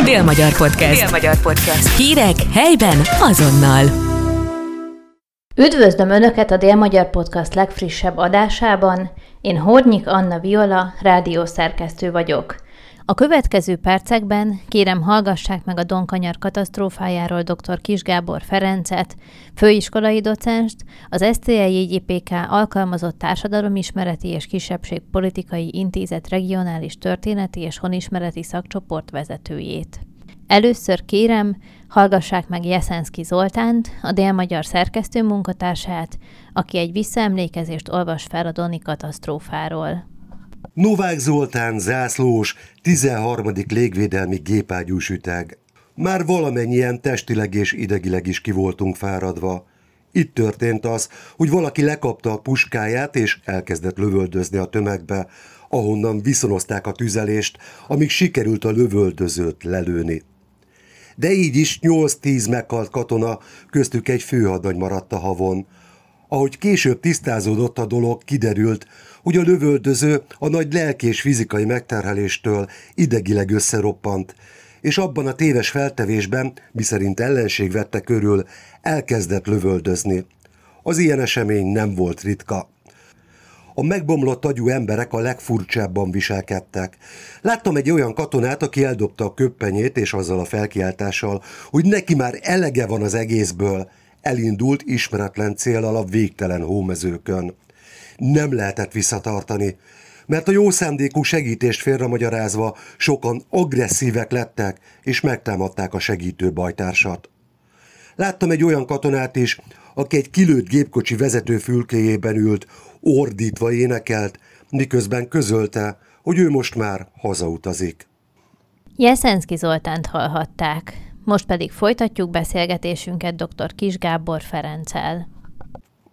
Dél-Magyar Podcast. Dél-Magyar Podcast. Hírek helyben azonnal. Üdvözlöm Önöket a Dél-Magyar Podcast legfrissebb adásában. Én Hornyik Anna Viola, rádiószerkesztő vagyok. A következő percekben kérem hallgassák meg a Donkanyar katasztrófájáról dr. Kis Gábor Ferencet, főiskolai docenst, az STL-JPK alkalmazott társadalomismereti és kisebbségpolitikai intézet regionális történeti és honismereti szakcsoport vezetőjét. Először kérem, hallgassák meg Jeszenszki Zoltánt, a délmagyar szerkesztő munkatársát, aki egy visszaemlékezést olvas fel a Doni katasztrófáról. Novák Zoltán zászlós, 13. légvédelmi gépágyús ütek. Már valamennyien testileg és idegileg is ki voltunk fáradva. Itt történt az, hogy valaki lekapta a puskáját és elkezdett lövöldözni a tömegbe, ahonnan viszonozták a tüzelést, amíg sikerült a lövöldözőt lelőni. De így is 8-10 meghalt katona, köztük egy főhadnagy maradt a havon. Ahogy később tisztázódott a dolog, kiderült, hogy a lövöldöző a nagy lelki és fizikai megterheléstől idegileg összeroppant, és abban a téves feltevésben, miszerint ellenség vette körül, elkezdett lövöldözni. Az ilyen esemény nem volt ritka. A megbomlott agyú emberek a legfurcsábban viselkedtek. Láttam egy olyan katonát, aki eldobta a köppenyét, és azzal a felkiáltással, hogy neki már elege van az egészből, elindult ismeretlen célal a végtelen hómezőkön nem lehetett visszatartani, mert a jó szándékú segítést félremagyarázva sokan agresszívek lettek, és megtámadták a segítő bajtársat. Láttam egy olyan katonát is, aki egy kilőtt gépkocsi vezető fülkéjében ült, ordítva énekelt, miközben közölte, hogy ő most már hazautazik. Jeszenszki Zoltánt hallhatták. Most pedig folytatjuk beszélgetésünket dr. Kis Gábor Ferenccel.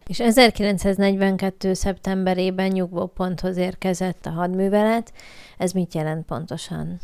És 1942. szeptemberében nyugvóponthoz érkezett a hadművelet. Ez mit jelent pontosan?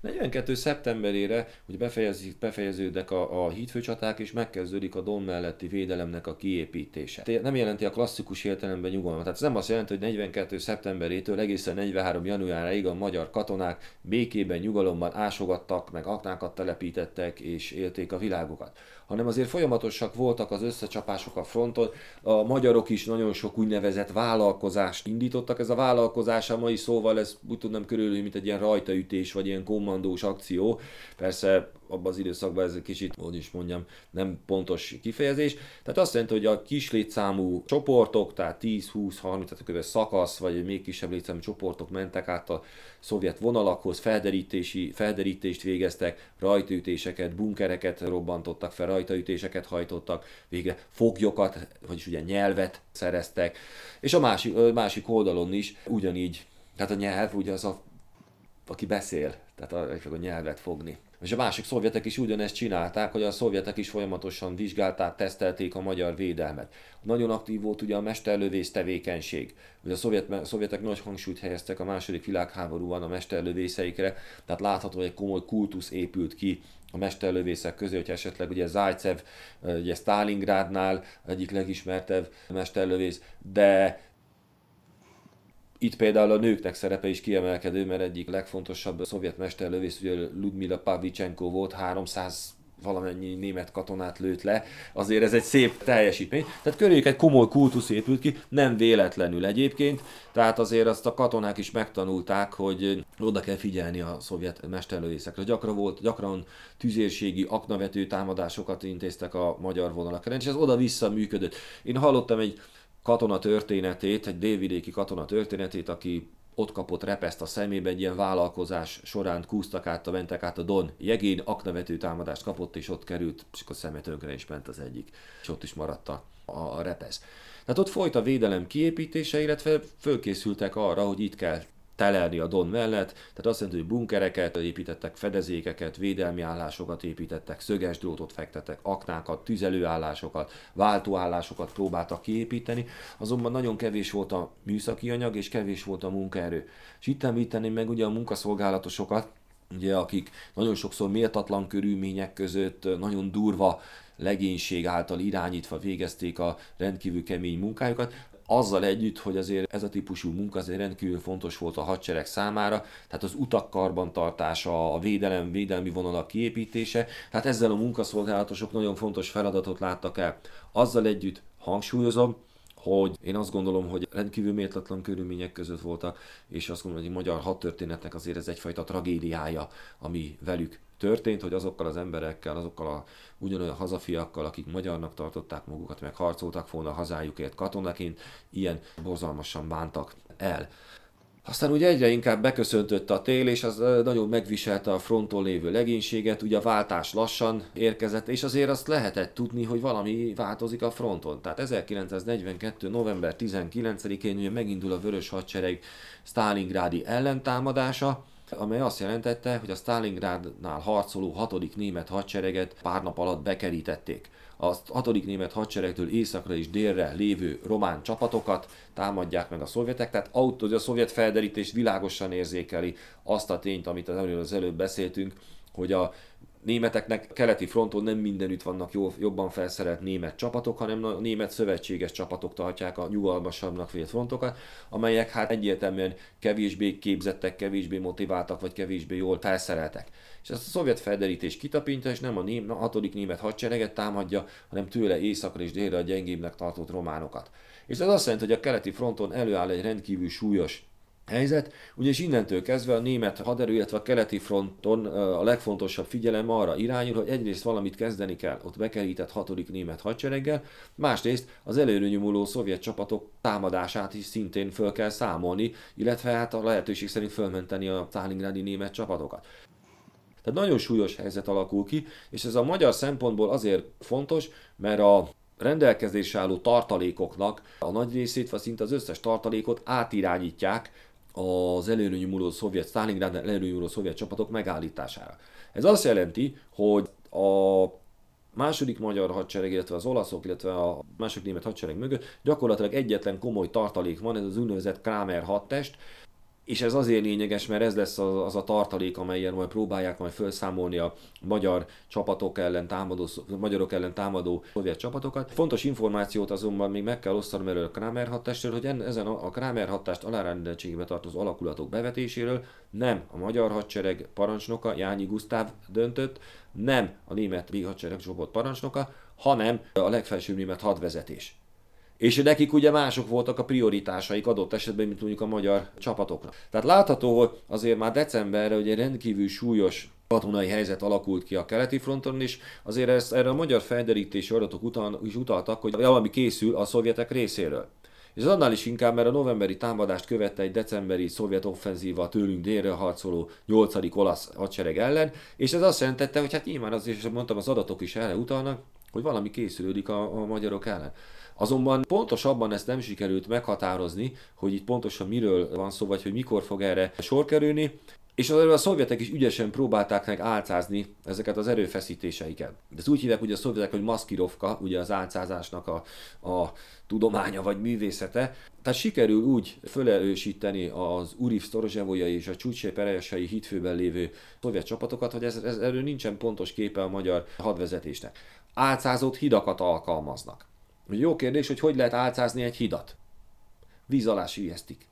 42. szeptemberére, hogy befejezik, befejeződnek a, a hídfőcsaták, és megkezdődik a Don melletti védelemnek a kiépítése. Nem jelenti a klasszikus értelemben nyugalmat. Tehát ez nem azt jelenti, hogy 42. szeptemberétől egészen 43. januárjáig a magyar katonák békében, nyugalomban ásogattak, meg aknákat telepítettek és élték a világokat hanem azért folyamatosak voltak az összecsapások a fronton. A magyarok is nagyon sok úgynevezett vállalkozást indítottak. Ez a vállalkozás a mai szóval, ez úgy tudnám körülülni, mint egy ilyen rajtaütés, vagy ilyen kommandós akció. Persze abban az időszakban ez egy kicsit, hogy is mondjam, nem pontos kifejezés. Tehát azt jelenti, hogy a kis létszámú csoportok, tehát 10, 20, 30, tehát kb. szakasz, vagy még kisebb létszámú csoportok mentek át a szovjet vonalakhoz, felderítési, felderítést végeztek, rajtaütéseket, bunkereket robbantottak fel, rajtaütéseket hajtottak, végre foglyokat, vagyis ugye nyelvet szereztek, és a másik, másik oldalon is ugyanígy, tehát a nyelv ugye az a aki beszél, tehát a, a nyelvet fogni. És a másik szovjetek is ugyanezt csinálták, hogy a szovjetek is folyamatosan vizsgálták, tesztelték a magyar védelmet. Nagyon aktív volt ugye a mesterlövész tevékenység. Ugye a szovjet, a szovjetek nagy hangsúlyt helyeztek a második világháborúban a mesterlövészeikre, tehát látható, hogy egy komoly kultusz épült ki a mesterlövészek közé, hogy esetleg ugye Zajcev, ugye Stalingrádnál egyik legismertebb mesterlövész, de itt például a nőknek szerepe is kiemelkedő, mert egyik legfontosabb szovjet mesterlövész, ugye Ludmila Pavlichenko volt, 300 valamennyi német katonát lőtt le, azért ez egy szép teljesítmény. Tehát körüljük egy komoly kultusz épült ki, nem véletlenül egyébként, tehát azért azt a katonák is megtanulták, hogy oda kell figyelni a szovjet mesterlövészekre. Gyakran volt, gyakran tüzérségi, aknavető támadásokat intéztek a magyar vonalakra, és ez oda-vissza működött. Én hallottam egy katona történetét, egy délvidéki katona történetét, aki ott kapott repeszt a szemébe, egy ilyen vállalkozás során kúztak át, mentek át a Don jegén, aknavető támadást kapott, és ott került, és akkor szeme tönkre is ment az egyik, és ott is maradt a, a repesz. Tehát ott folyt a védelem kiépítése, illetve fölkészültek arra, hogy itt kell telelni a Don mellett, tehát azt jelenti, hogy bunkereket építettek, fedezékeket, védelmi állásokat építettek, szöges drótot fektettek, aknákat, tüzelőállásokat, váltóállásokat próbáltak kiépíteni, azonban nagyon kevés volt a műszaki anyag, és kevés volt a munkaerő. És itt említeném meg ugye a munkaszolgálatosokat, ugye, akik nagyon sokszor méltatlan körülmények között, nagyon durva legénység által irányítva végezték a rendkívül kemény munkájukat, azzal együtt, hogy azért ez a típusú munka azért rendkívül fontos volt a hadsereg számára, tehát az utak karbantartása, a védelem, védelmi vonalak kiépítése, tehát ezzel a munkaszolgálatosok nagyon fontos feladatot láttak el. Azzal együtt hangsúlyozom, hogy én azt gondolom, hogy rendkívül méltatlan körülmények között voltak, és azt gondolom, hogy a magyar hadtörténetnek azért ez egyfajta tragédiája, ami velük történt, hogy azokkal az emberekkel, azokkal a ugyanolyan hazafiakkal, akik magyarnak tartották magukat, meg harcoltak volna hazájukért katonaként, ilyen borzalmasan bántak el. Aztán ugye egyre inkább beköszöntött a tél, és az nagyon megviselte a fronton lévő legénységet, ugye a váltás lassan érkezett, és azért azt lehetett tudni, hogy valami változik a fronton. Tehát 1942. november 19-én ugye megindul a Vörös Hadsereg Stalingrádi ellentámadása, amely azt jelentette, hogy a Stalingrádnál harcoló 6. német hadsereget pár nap alatt bekerítették. A 6. német hadseregtől északra és délre lévő román csapatokat támadják meg a szovjetek, tehát autó, a szovjet felderítés világosan érzékeli azt a tényt, amit az előbb beszéltünk, hogy a németeknek keleti fronton nem mindenütt vannak jó, jobban felszerelt német csapatok, hanem a német szövetséges csapatok tartják a nyugalmasabbnak vélt frontokat, amelyek hát egyértelműen kevésbé képzettek, kevésbé motiváltak, vagy kevésbé jól felszereltek. És ezt a szovjet felderítés kitapintja, és nem a, ném, a hatodik német hadsereget támadja, hanem tőle északra és délre a gyengébbnek tartott románokat. És ez azt jelenti, hogy a keleti fronton előáll egy rendkívül súlyos helyzet, ugyanis innentől kezdve a német haderő, illetve a keleti fronton a legfontosabb figyelem arra irányul, hogy egyrészt valamit kezdeni kell ott bekerített hatodik német hadsereggel, másrészt az előre nyomuló szovjet csapatok támadását is szintén föl kell számolni, illetve hát a lehetőség szerint fölmenteni a Stalingrádi német csapatokat. Tehát nagyon súlyos helyzet alakul ki, és ez a magyar szempontból azért fontos, mert a rendelkezésre álló tartalékoknak a nagy részét, vagy szinte az összes tartalékot átirányítják az előnyúló szovjet, Stalingrad előnyúló szovjet csapatok megállítására. Ez azt jelenti, hogy a második magyar hadsereg, illetve az olaszok, illetve a második német hadsereg mögött gyakorlatilag egyetlen komoly tartalék van, ez az úgynevezett Kramer hadtest, és ez azért lényeges, mert ez lesz az, az a tartalék, amelyen majd próbálják majd felszámolni a magyar csapatok ellen támadó, magyarok ellen támadó szovjet csapatokat. Fontos információt azonban még meg kell osztanom erről a Kramer hatástól, hogy ezen a, a Kramer hatást alárendeltségbe tartozó alakulatok bevetéséről nem a magyar hadsereg parancsnoka, Jányi Gusztáv döntött, nem a német hadsereg csoport parancsnoka, hanem a legfelsőbb német hadvezetés. És nekik ugye mások voltak a prioritásaik adott esetben, mint mondjuk a magyar csapatoknak. Tehát látható, hogy azért már decemberre ugye rendkívül súlyos katonai helyzet alakult ki a keleti fronton, és azért ezt, erre a magyar felderítési adatok után is utaltak, hogy valami készül a szovjetek részéről. És annál is inkább, mert a novemberi támadást követte egy decemberi szovjet offenzíva tőlünk délre harcoló 8. olasz hadsereg ellen, és ez azt jelentette, hogy hát nyilván az is mondtam, az adatok is erre utalnak, hogy valami készülődik a, a magyarok ellen. Azonban pontosabban ezt nem sikerült meghatározni, hogy itt pontosan miről van szó, vagy hogy mikor fog erre sor kerülni, és az a szovjetek is ügyesen próbálták meg álcázni ezeket az erőfeszítéseiket. Ezt úgy hívják ugye a szovjetek, hogy maszkirovka, ugye az álcázásnak a, a tudománya vagy művészete. Tehát sikerül úgy felerősíteni az Uriv Storozsevolyai és a Csúcsé Perejesai hitfőben lévő szovjet csapatokat, hogy ez, ez, erről nincsen pontos képe a magyar hadvezetésnek. Álcázott hidakat alkalmaznak. Jó kérdés, hogy hogy lehet álcázni egy hidat. Víz alá sűjesztik.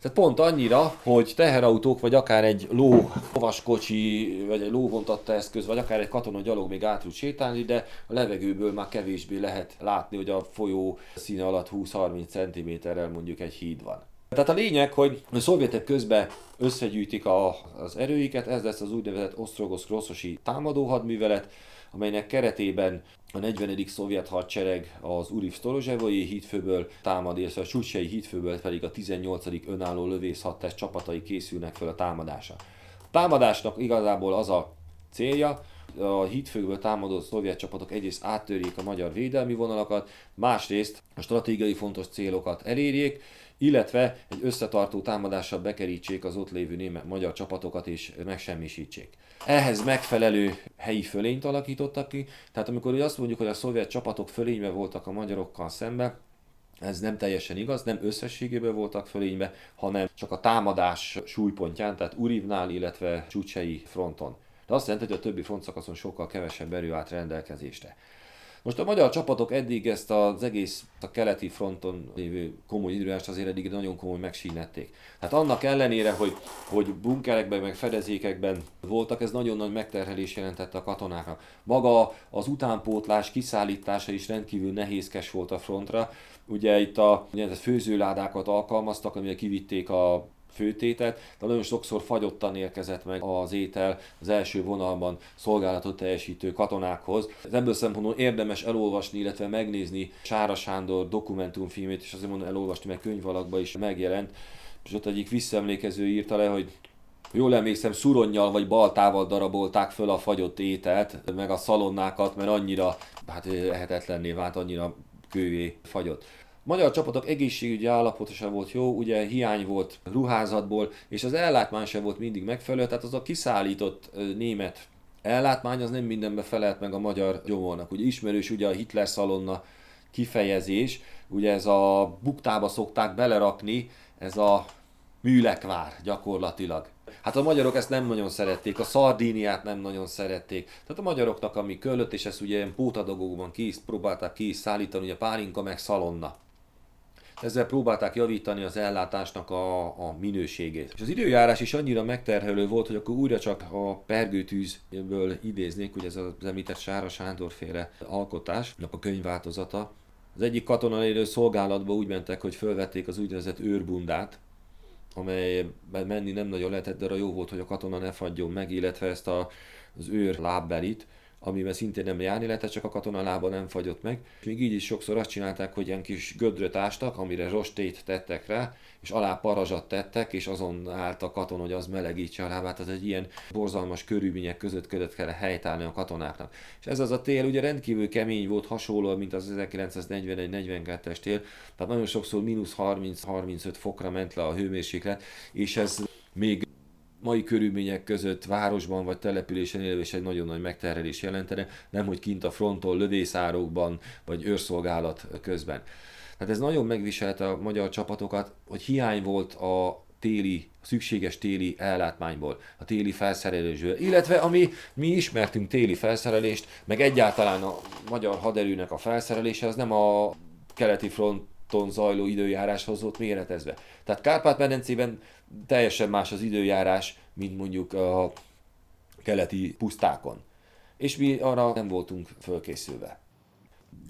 Tehát pont annyira, hogy teherautók, vagy akár egy ló, lovaskocsi, vagy egy lóvontatta eszköz, vagy akár egy katona gyalog még át tud sétálni, de a levegőből már kevésbé lehet látni, hogy a folyó színe alatt 20-30 cm-rel mondjuk egy híd van. Tehát a lényeg, hogy a szovjetek közben összegyűjtik a, az erőiket, ez lesz az úgynevezett Osztrogosz-Kroszosi támadó hadművelet, amelynek keretében a 40. szovjet hadsereg az Uriv Storozsevoi hídfőből támad, illetve a Csucsei hídfőből pedig a 18. önálló lövészhadtest csapatai készülnek fel a támadásra. A támadásnak igazából az a célja, a hídfőből támadó szovjet csapatok egyrészt áttörjék a magyar védelmi vonalakat, másrészt a stratégiai fontos célokat elérjék, illetve egy összetartó támadással bekerítsék az ott lévő német magyar csapatokat és megsemmisítsék. Ehhez megfelelő helyi fölényt alakítottak ki, tehát amikor azt mondjuk, hogy a szovjet csapatok fölénybe voltak a magyarokkal szembe, ez nem teljesen igaz, nem összességében voltak fölénybe, hanem csak a támadás súlypontján, tehát Urivnál, illetve Csúcsei fronton. De azt jelenti, hogy a többi frontszakaszon sokkal kevesebb erő állt rendelkezésre. Most a magyar csapatok eddig ezt az egész a keleti fronton lévő komoly időjárást azért eddig nagyon komoly megsínették. Tehát annak ellenére, hogy, hogy bunkerekben, meg fedezékekben voltak, ez nagyon nagy megterhelés jelentette a katonáknak. Maga az utánpótlás kiszállítása is rendkívül nehézkes volt a frontra. Ugye itt a ugye, főzőládákat alkalmaztak, amire kivitték a főtétet, de nagyon sokszor fagyottan érkezett meg az étel az első vonalban szolgálatot teljesítő katonákhoz. Ez ebből szempontból érdemes elolvasni, illetve megnézni Sára Sándor dokumentumfilmét, és azért mondom elolvasni, mert könyvalakban is megjelent, és ott egyik visszaemlékező írta le, hogy jól emlékszem, szuronnyal vagy baltával darabolták föl a fagyott ételt, meg a szalonnákat, mert annyira hát ehetetlenné vált, annyira kővé fagyott magyar csapatok egészségügyi állapota sem volt jó, ugye hiány volt ruházatból, és az ellátmány sem volt mindig megfelelő, tehát az a kiszállított német ellátmány az nem mindenbe felelt meg a magyar gyomornak. Ugye ismerős ugye a Hitler szalonna kifejezés, ugye ez a buktába szokták belerakni, ez a műlekvár gyakorlatilag. Hát a magyarok ezt nem nagyon szerették, a szardíniát nem nagyon szerették. Tehát a magyaroknak, ami köllött, és ezt ugye ilyen pótadagokban ki próbálták ki szállítani, ugye pálinka meg szalonna. Ezzel próbálták javítani az ellátásnak a, a minőségét. És az időjárás is annyira megterhelő volt, hogy akkor újra csak a pergőtűzből idéznék, hogy ez az említett Sára Sándor féle alkotásnak a könyvváltozata. Az egyik katona élő szolgálatba úgy mentek, hogy fölvették az úgynevezett őrbundát, amelyben menni nem nagyon lehetett, de arra jó volt, hogy a katona ne fagyjon meg, illetve ezt a, az őr lábbelit, amiben szintén nem járni lehetett, csak a katona lába nem fagyott meg. Még így is sokszor azt csinálták, hogy ilyen kis gödröt ástak, amire rostét tettek rá, és alá parazsat tettek, és azon állt a katon, hogy az melegítse a lábát. Ez egy ilyen borzalmas körülmények között ködött kell helytállni a katonáknak. És ez az a tél ugye rendkívül kemény volt, hasonló, mint az 1941-42-es tél, tehát nagyon sokszor mínusz 30-35 fokra ment le a hőmérséklet, és ez még mai körülmények között városban vagy településen élve is egy nagyon nagy megterhelés jelentene, nem hogy kint a fronton, lövészárokban vagy őrszolgálat közben. Tehát ez nagyon megviselte a magyar csapatokat, hogy hiány volt a téli, szükséges téli ellátmányból, a téli felszerelésből, illetve ami mi ismertünk téli felszerelést, meg egyáltalán a magyar haderőnek a felszerelése, az nem a keleti fronton zajló időjáráshoz volt méretezve. Tehát Kárpát-medencében teljesen más az időjárás, mint mondjuk a keleti pusztákon. És mi arra nem voltunk fölkészülve.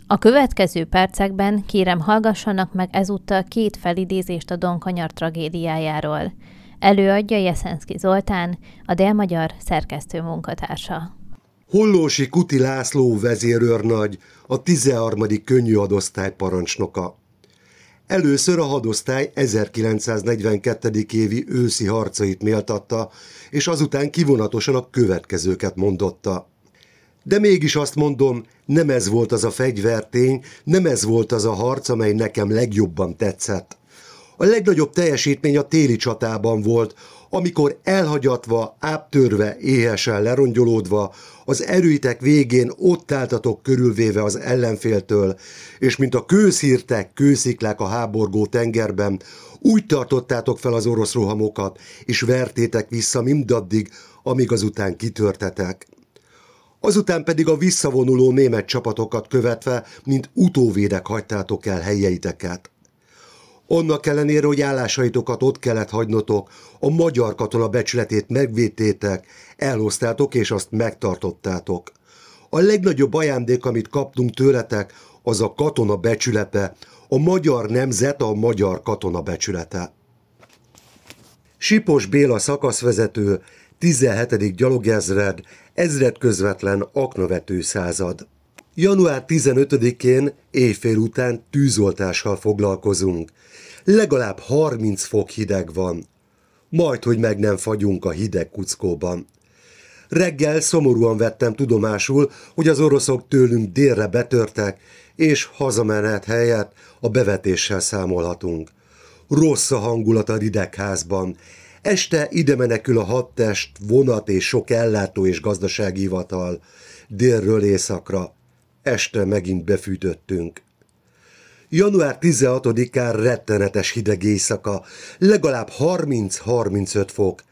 A következő percekben kérem hallgassanak meg ezúttal két felidézést a Donkanyar tragédiájáról. Előadja Jeszenszki Zoltán, a délmagyar szerkesztő munkatársa. Hollósi Kuti László vezérőrnagy, a 13. könnyű adosztály parancsnoka. Először a hadosztály 1942. évi őszi harcait méltatta, és azután kivonatosan a következőket mondotta. De mégis azt mondom, nem ez volt az a fegyvertény, nem ez volt az a harc, amely nekem legjobban tetszett. A legnagyobb teljesítmény a téli csatában volt, amikor elhagyatva, áptörve, éhesen lerongyolódva, az erőitek végén ott álltatok körülvéve az ellenféltől, és mint a kőszírtek, kősziklák a háborgó tengerben, úgy tartottátok fel az orosz rohamokat, és vertétek vissza mindaddig, amíg azután kitörtetek. Azután pedig a visszavonuló német csapatokat követve, mint utóvédek hagytátok el helyeiteket. Annak ellenére, hogy állásaitokat ott kellett hagynotok, a magyar katona becsületét megvédtétek, elhoztátok és azt megtartottátok. A legnagyobb ajándék, amit kaptunk tőletek, az a katona becsülete, a magyar nemzet a magyar katona becsülete. Sipos Béla szakaszvezető, 17. gyalogezred, ezred közvetlen aknavető század. Január 15-én éjfél után tűzoltással foglalkozunk. Legalább 30 fok hideg van. Majd, hogy meg nem fagyunk a hideg kuckóban. Reggel szomorúan vettem tudomásul, hogy az oroszok tőlünk délre betörtek, és hazamenet helyett a bevetéssel számolhatunk. Rossz a hangulat a ridegházban. Este ide menekül a hadtest, vonat és sok ellátó és gazdasági hivatal. Délről északra. Este megint befűtöttünk. Január 16-án rettenetes hideg éjszaka, legalább 30-35 fok.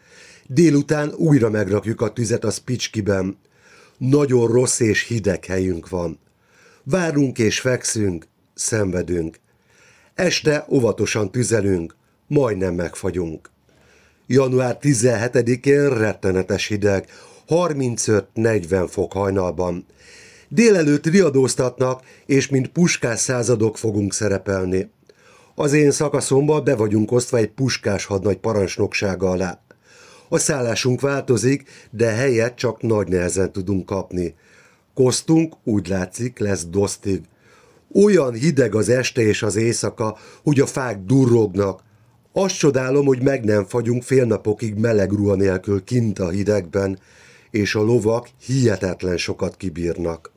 Délután újra megrakjuk a tüzet a Spicskiben. Nagyon rossz és hideg helyünk van. Várunk és fekszünk, szenvedünk. Este óvatosan tüzelünk, majdnem megfagyunk. Január 17-én rettenetes hideg, 35-40 fok hajnalban. Délelőtt riadóztatnak, és mint puskás századok fogunk szerepelni. Az én szakaszomban be vagyunk osztva egy puskás hadnagy parancsnoksága alá. A szállásunk változik, de helyet csak nagy nehezen tudunk kapni. Kosztunk, úgy látszik, lesz dosztig. Olyan hideg az este és az éjszaka, hogy a fák durrognak. Azt csodálom, hogy meg nem fagyunk fél napokig meleg ruha nélkül kint a hidegben, és a lovak hihetetlen sokat kibírnak.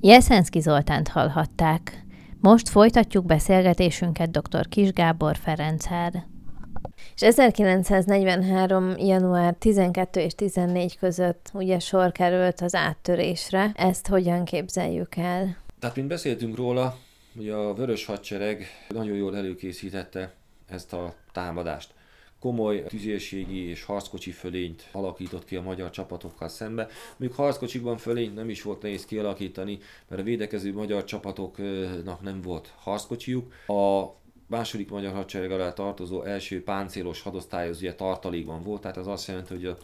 Jeszenszki Zoltánt hallhatták. Most folytatjuk beszélgetésünket dr. Kis Gábor Ferenccel. És 1943. január 12 és 14 között ugye sor került az áttörésre. Ezt hogyan képzeljük el? Tehát, mint beszéltünk róla, hogy a Vörös Hadsereg nagyon jól előkészítette ezt a támadást. Komoly tüzérségi és harckocsi fölényt alakított ki a magyar csapatokkal szembe. Még harckocsikban fölényt nem is volt nehéz kialakítani, mert a védekező magyar csapatoknak nem volt harckocsijuk. A második magyar hadsereg alá tartozó első páncélos hadosztály az ugye tartalékban volt, tehát az azt jelenti, hogy a,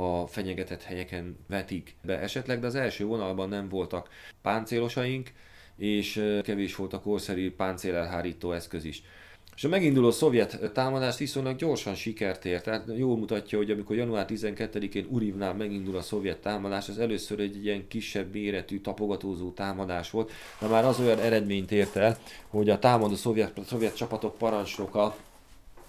a fenyegetett helyeken vetik be esetleg, de az első vonalban nem voltak páncélosaink, és kevés volt a korszerű páncélelhárító eszköz is. És a meginduló szovjet támadás viszonylag gyorsan sikert ért, tehát jól mutatja, hogy amikor január 12-én Urivnál megindul a szovjet támadás, az először egy ilyen kisebb méretű, tapogatózó támadás volt, de már az olyan eredményt ért el, hogy a támadó szovjet, szovjet csapatok parancsnoka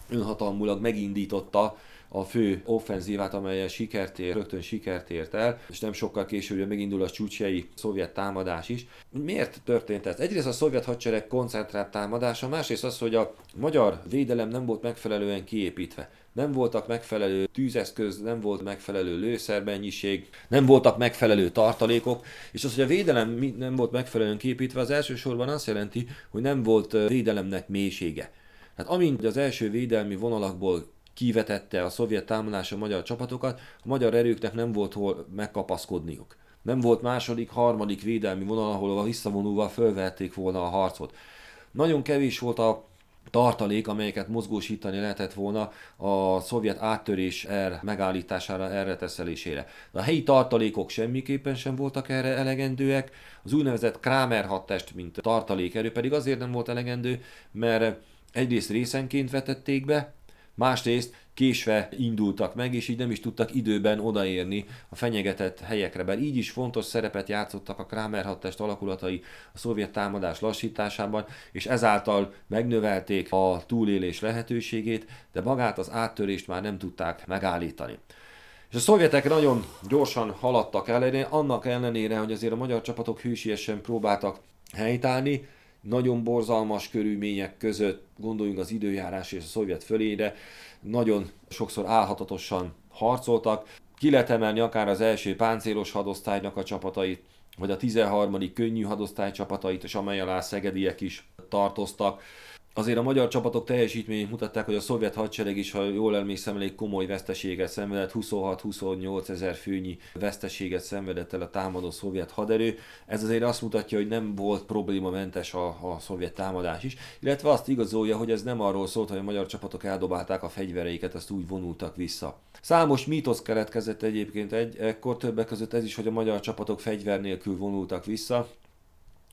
önhatalmulag megindította a fő offenzívát, amelyel sikert ér, rögtön sikert ért el, és nem sokkal később megindul a csúcsjai szovjet támadás is. Miért történt ez? Egyrészt a szovjet hadsereg koncentrált támadása, másrészt az, hogy a magyar védelem nem volt megfelelően kiépítve nem voltak megfelelő tűzeszköz, nem volt megfelelő lőszermennyiség, nem voltak megfelelő tartalékok, és az, hogy a védelem nem volt megfelelően képítve, az elsősorban azt jelenti, hogy nem volt védelemnek mélysége. Hát amint az első védelmi vonalakból kivetette a szovjet támadás a magyar csapatokat, a magyar erőknek nem volt hol megkapaszkodniuk. Nem volt második, harmadik védelmi vonal, ahol a visszavonulva fölvették volna a harcot. Nagyon kevés volt a tartalék, amelyeket mozgósítani lehetett volna a szovjet áttörés er megállítására, erre teszelésére. De a helyi tartalékok semmiképpen sem voltak erre elegendőek, az úgynevezett Kramer hadtest, mint tartalékerő pedig azért nem volt elegendő, mert egyrészt részenként vetették be, Másrészt késve indultak meg, és így nem is tudtak időben odaérni a fenyegetett helyekre, bár így is fontos szerepet játszottak a Kramer hadtest alakulatai a szovjet támadás lassításában, és ezáltal megnövelték a túlélés lehetőségét, de magát az áttörést már nem tudták megállítani. És a szovjetek nagyon gyorsan haladtak el, annak ellenére, hogy azért a magyar csapatok hűsiesen próbáltak helytállni, nagyon borzalmas körülmények között, gondoljunk az időjárás és a szovjet fölére, nagyon sokszor álhatatosan harcoltak. Ki lehet emelni akár az első páncélos hadosztálynak a csapatait, vagy a 13. könnyű hadosztály csapatait, és amely alá szegediek is tartoztak. Azért a magyar csapatok teljesítményét mutatták, hogy a szovjet hadsereg is, ha jól emlékszem, elég komoly veszteséget szenvedett, 26-28 ezer főnyi veszteséget szenvedett el a támadó szovjet haderő. Ez azért azt mutatja, hogy nem volt problémamentes a, a szovjet támadás is, illetve azt igazolja, hogy ez nem arról szólt, hogy a magyar csapatok eldobálták a fegyvereiket, azt úgy vonultak vissza. Számos mítosz keletkezett egyébként egy, ekkor többek között ez is, hogy a magyar csapatok fegyver nélkül vonultak vissza.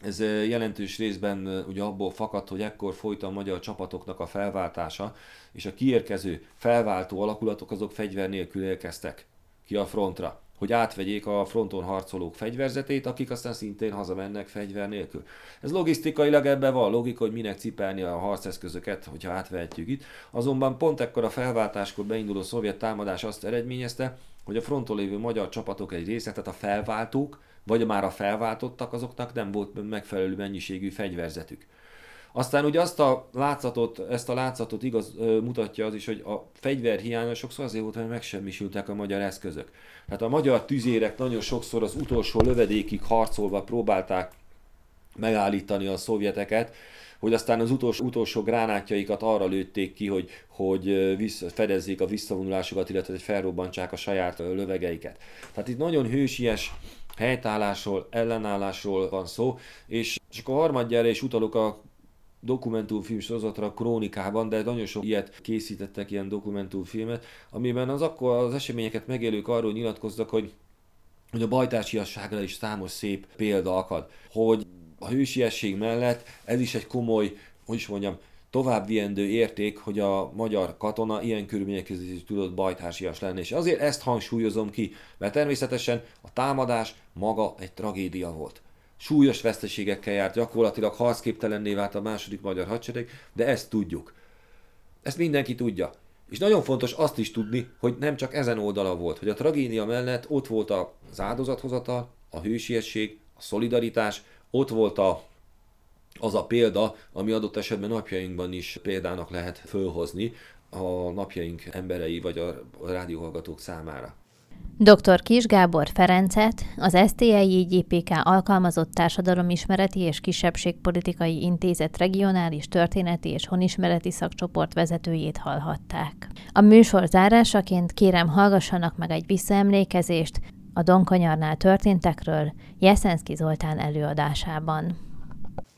Ez jelentős részben ugye abból fakadt, hogy ekkor folyt a magyar csapatoknak a felváltása, és a kiérkező felváltó alakulatok azok fegyver nélkül érkeztek ki a frontra, hogy átvegyék a fronton harcolók fegyverzetét, akik aztán szintén hazamennek fegyver nélkül. Ez logisztikailag ebben van logika, hogy minek cipelni a harceszközöket, hogyha átvehetjük itt. Azonban pont ekkor a felváltáskor beinduló szovjet támadás azt eredményezte, hogy a fronton lévő magyar csapatok egy része, tehát a felváltók, vagy már a felváltottak, azoknak nem volt megfelelő mennyiségű fegyverzetük. Aztán ugye azt a látszatot, ezt a látszatot igaz mutatja az is, hogy a fegyver hiánya sokszor azért volt, hogy megsemmisültek a magyar eszközök. Tehát a magyar tüzérek nagyon sokszor az utolsó lövedékig harcolva próbálták megállítani a szovjeteket, hogy aztán az utolsó, utolsó gránátjaikat arra lőtték ki, hogy, hogy vissza, fedezzék a visszavonulásokat, illetve hogy felrobbantsák a saját lövegeiket. Tehát itt nagyon hősies helytállásról, ellenállásról van szó, és csak a harmadjára is utalok a dokumentumfilm sorozatra Krónikában, de nagyon sok ilyet készítettek, ilyen dokumentumfilmet, amiben az akkor az eseményeket megélők arról nyilatkoztak, hogy hogy a bajtársiasságra is számos szép példa akad, hogy a hősiesség mellett ez is egy komoly, hogy is mondjam, továbbviendő érték, hogy a magyar katona ilyen körülmények között is tudott bajtársias lenni. És azért ezt hangsúlyozom ki, mert természetesen a támadás maga egy tragédia volt. Súlyos veszteségekkel járt, gyakorlatilag harcképtelenné vált a második magyar hadsereg, de ezt tudjuk. Ezt mindenki tudja. És nagyon fontos azt is tudni, hogy nem csak ezen oldala volt, hogy a tragédia mellett ott volt az áldozathozatal, a hősiesség, a szolidaritás, ott volt a az a példa, ami adott esetben napjainkban is példának lehet fölhozni a napjaink emberei vagy a rádióhallgatók számára. Dr. Kis Gábor Ferencet, az STI-GPK alkalmazott társadalomismereti és kisebbségpolitikai intézet regionális történeti és honismereti szakcsoport vezetőjét hallhatták. A műsor zárásaként kérem hallgassanak meg egy visszaemlékezést a Donkanyarnál történtekről Jeszenszki Zoltán előadásában.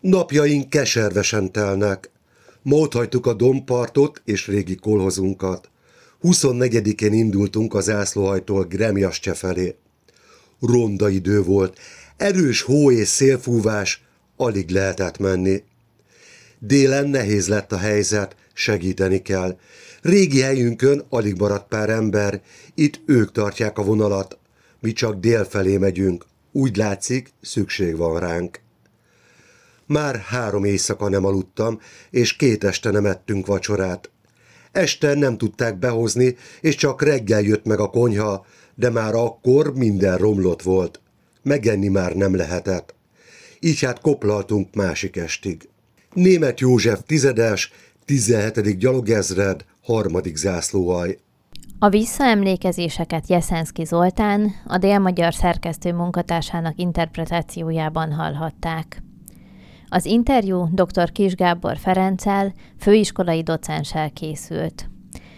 Napjaink keservesen telnek. Ma a dompartot és régi kolhozunkat. 24-én indultunk az ászlóhajtól Gremjascse felé. Ronda idő volt, erős hó és szélfúvás, alig lehetett menni. Délen nehéz lett a helyzet, segíteni kell. Régi helyünkön alig maradt pár ember, itt ők tartják a vonalat. Mi csak dél felé megyünk. Úgy látszik, szükség van ránk. Már három éjszaka nem aludtam, és két este nem ettünk vacsorát. Este nem tudták behozni, és csak reggel jött meg a konyha, de már akkor minden romlott volt. Megenni már nem lehetett. Így hát koplaltunk másik estig. Német József tizedes, 17. gyalogezred, harmadik zászlóaj. A visszaemlékezéseket Jeszenszki Zoltán, a délmagyar szerkesztő munkatársának interpretációjában hallhatták. Az interjú dr. Kis Gábor Ferenccel, főiskolai docenssel készült.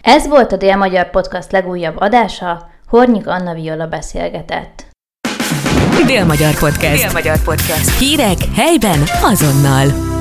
Ez volt a Dél-Magyar Podcast legújabb adása, Hornyik Anna Viola beszélgetett. Dél-Magyar Podcast. Dél-Magyar Podcast. Hírek helyben azonnal.